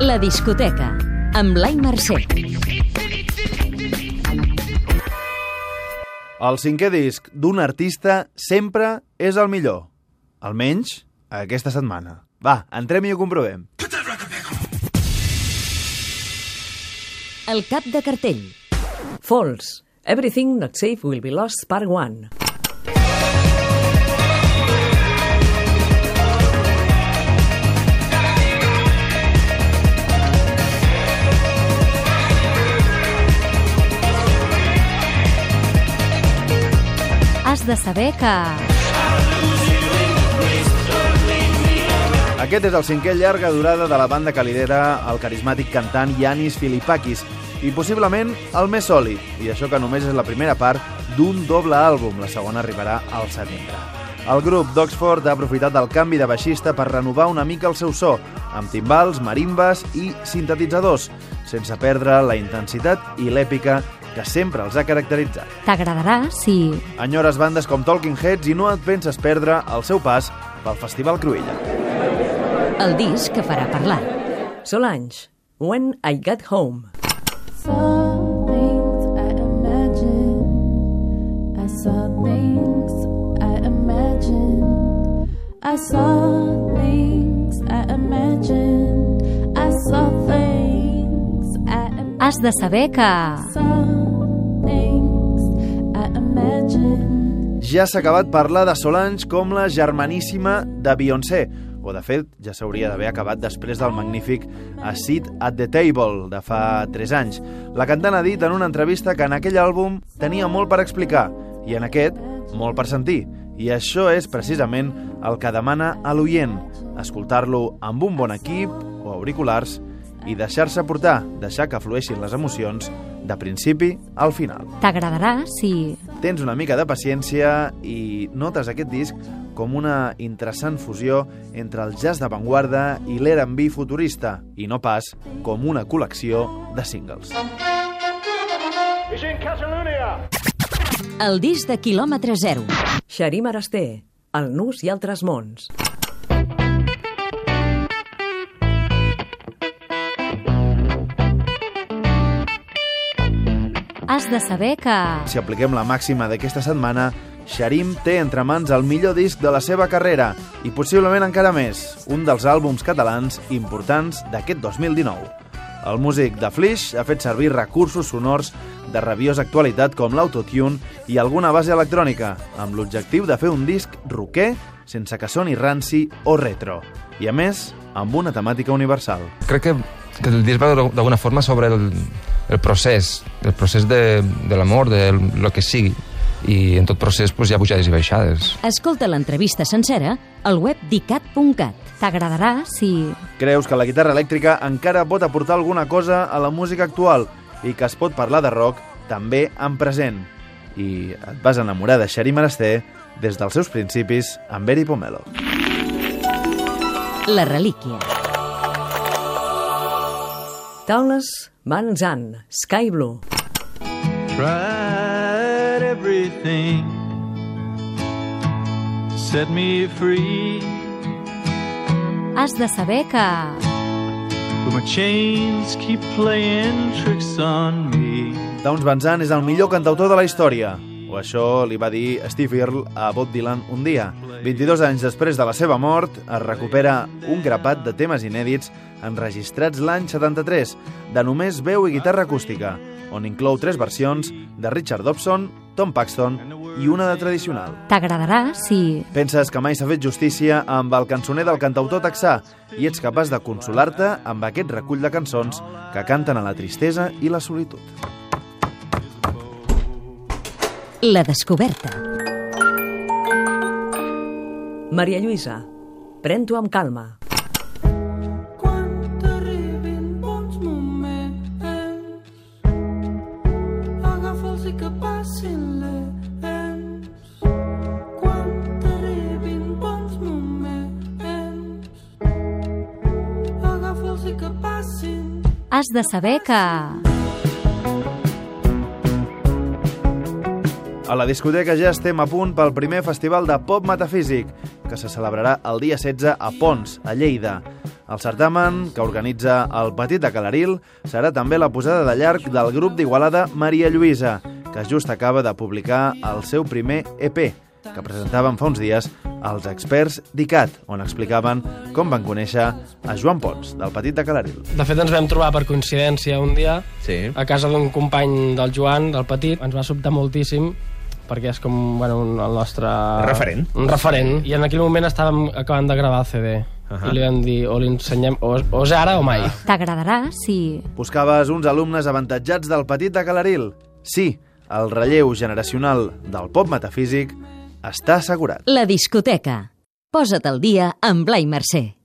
La discoteca, amb Blai Mercè. El cinquè disc d'un artista sempre és el millor. Almenys aquesta setmana. Va, entrem i ho comprovem. El cap de cartell. False. Everything Not Safe Will Be Lost Part 1. Has de saber que... Aquest és el cinquè llarga durada de la banda que lidera el carismàtic cantant Yanis Filipakis i possiblement el més sòlid, i això que només és la primera part d'un doble àlbum, la segona arribarà al setembre. El grup d'Oxford ha aprofitat del canvi de baixista per renovar una mica el seu so, amb timbals, marimbes i sintetitzadors, sense perdre la intensitat i l'èpica que sempre els ha caracteritzat. T'agradarà si... Enyores bandes com Talking Heads i no et penses perdre el seu pas pel Festival Cruïlla. El disc que farà parlar. Solange. When I Got Home. saw things I imagined. I saw things I imagined. I saw things I imagined. I saw things I imagined. Has de saber que... Ja s'ha acabat parlar de Solange com la germaníssima de Beyoncé, o de fet ja s'hauria d'haver acabat després del magnífic A Seat at the Table de fa 3 anys. La cantant ha dit en una entrevista que en aquell àlbum tenia molt per explicar i en aquest molt per sentir. I això és precisament el que demana a l'oient, escoltar-lo amb un bon equip o auriculars i deixar-se portar, deixar que flueixin les emocions de principi al final. T'agradarà si... Tens una mica de paciència i notes aquest disc com una interessant fusió entre el jazz d'avantguarda i l'R&B futurista, i no pas com una col·lecció de singles. El disc de quilòmetre zero. Xarim Arasté. El Nus i altres mons. Has de saber que... Si apliquem la màxima d'aquesta setmana, Sharim té entre mans el millor disc de la seva carrera i possiblement encara més, un dels àlbums catalans importants d'aquest 2019. El músic de Flix ha fet servir recursos sonors de rabiosa actualitat com l'autotune i alguna base electrònica, amb l'objectiu de fer un disc rocker sense que soni ranci o retro, i a més, amb una temàtica universal. crec que, que el disc va d'alguna forma sobre el, el procés, el procés de, de l'amor, de lo que sigui. I en tot procés pues, hi ha pujades i baixades. Escolta l'entrevista sencera al web dicat.cat. T'agradarà si... Creus que la guitarra elèctrica encara pot aportar alguna cosa a la música actual i que es pot parlar de rock també en present. I et vas enamorar de Xeri Marasté des dels seus principis amb Eri Pomelo. La relíquia. Taules Van Zandt. Sky Blue. tried everything set me free Has de saber que... but my chains keep playing tricks on me Towns Van Zandt és el millor cantautor de la història, o això li va dir Steve Earle a Bob Dylan un dia. 22 anys després de la seva mort, es recupera un grapat de temes inèdits enregistrats l'any 73, de només veu i guitarra acústica, on inclou tres versions de Richard Dobson, Tom Paxton i una de tradicional. T'agradarà si... Penses que mai s'ha fet justícia amb el cançoner del cantautor texà i ets capaç de consolar-te amb aquest recull de cançons que canten a la tristesa i la solitud. La descoberta. Maria Lluïsa. Pren-t'ho amb calma. Has de saber que... A la discoteca ja estem a punt pel primer festival de pop metafísic, que se celebrarà el dia 16 a Pons, a Lleida. El certamen, que organitza el Petit de Calaril, serà també la posada de llarg del grup d'Igualada Maria Lluïsa, que just acaba de publicar el seu primer EP, que presentaven fa uns dies els experts d'ICAT, on explicaven com van conèixer a Joan Pons, del Petit de Calaril. De fet, ens vam trobar per coincidència un dia Sí. a casa d'un company del Joan, del Petit. Ens va sobtar moltíssim perquè és com bueno, un, el nostre... Referent. Un referent. I en aquell moment estàvem acabant de gravar el CD. Ahà. I li vam dir, o li ensenyem, o, o és ara o mai. T'agradarà si... Buscaves uns alumnes avantatjats del Petit de Calaril? Sí, el relleu generacional del pop metafísic està assegurat. La discoteca. Posa't al dia amb Blai Mercè.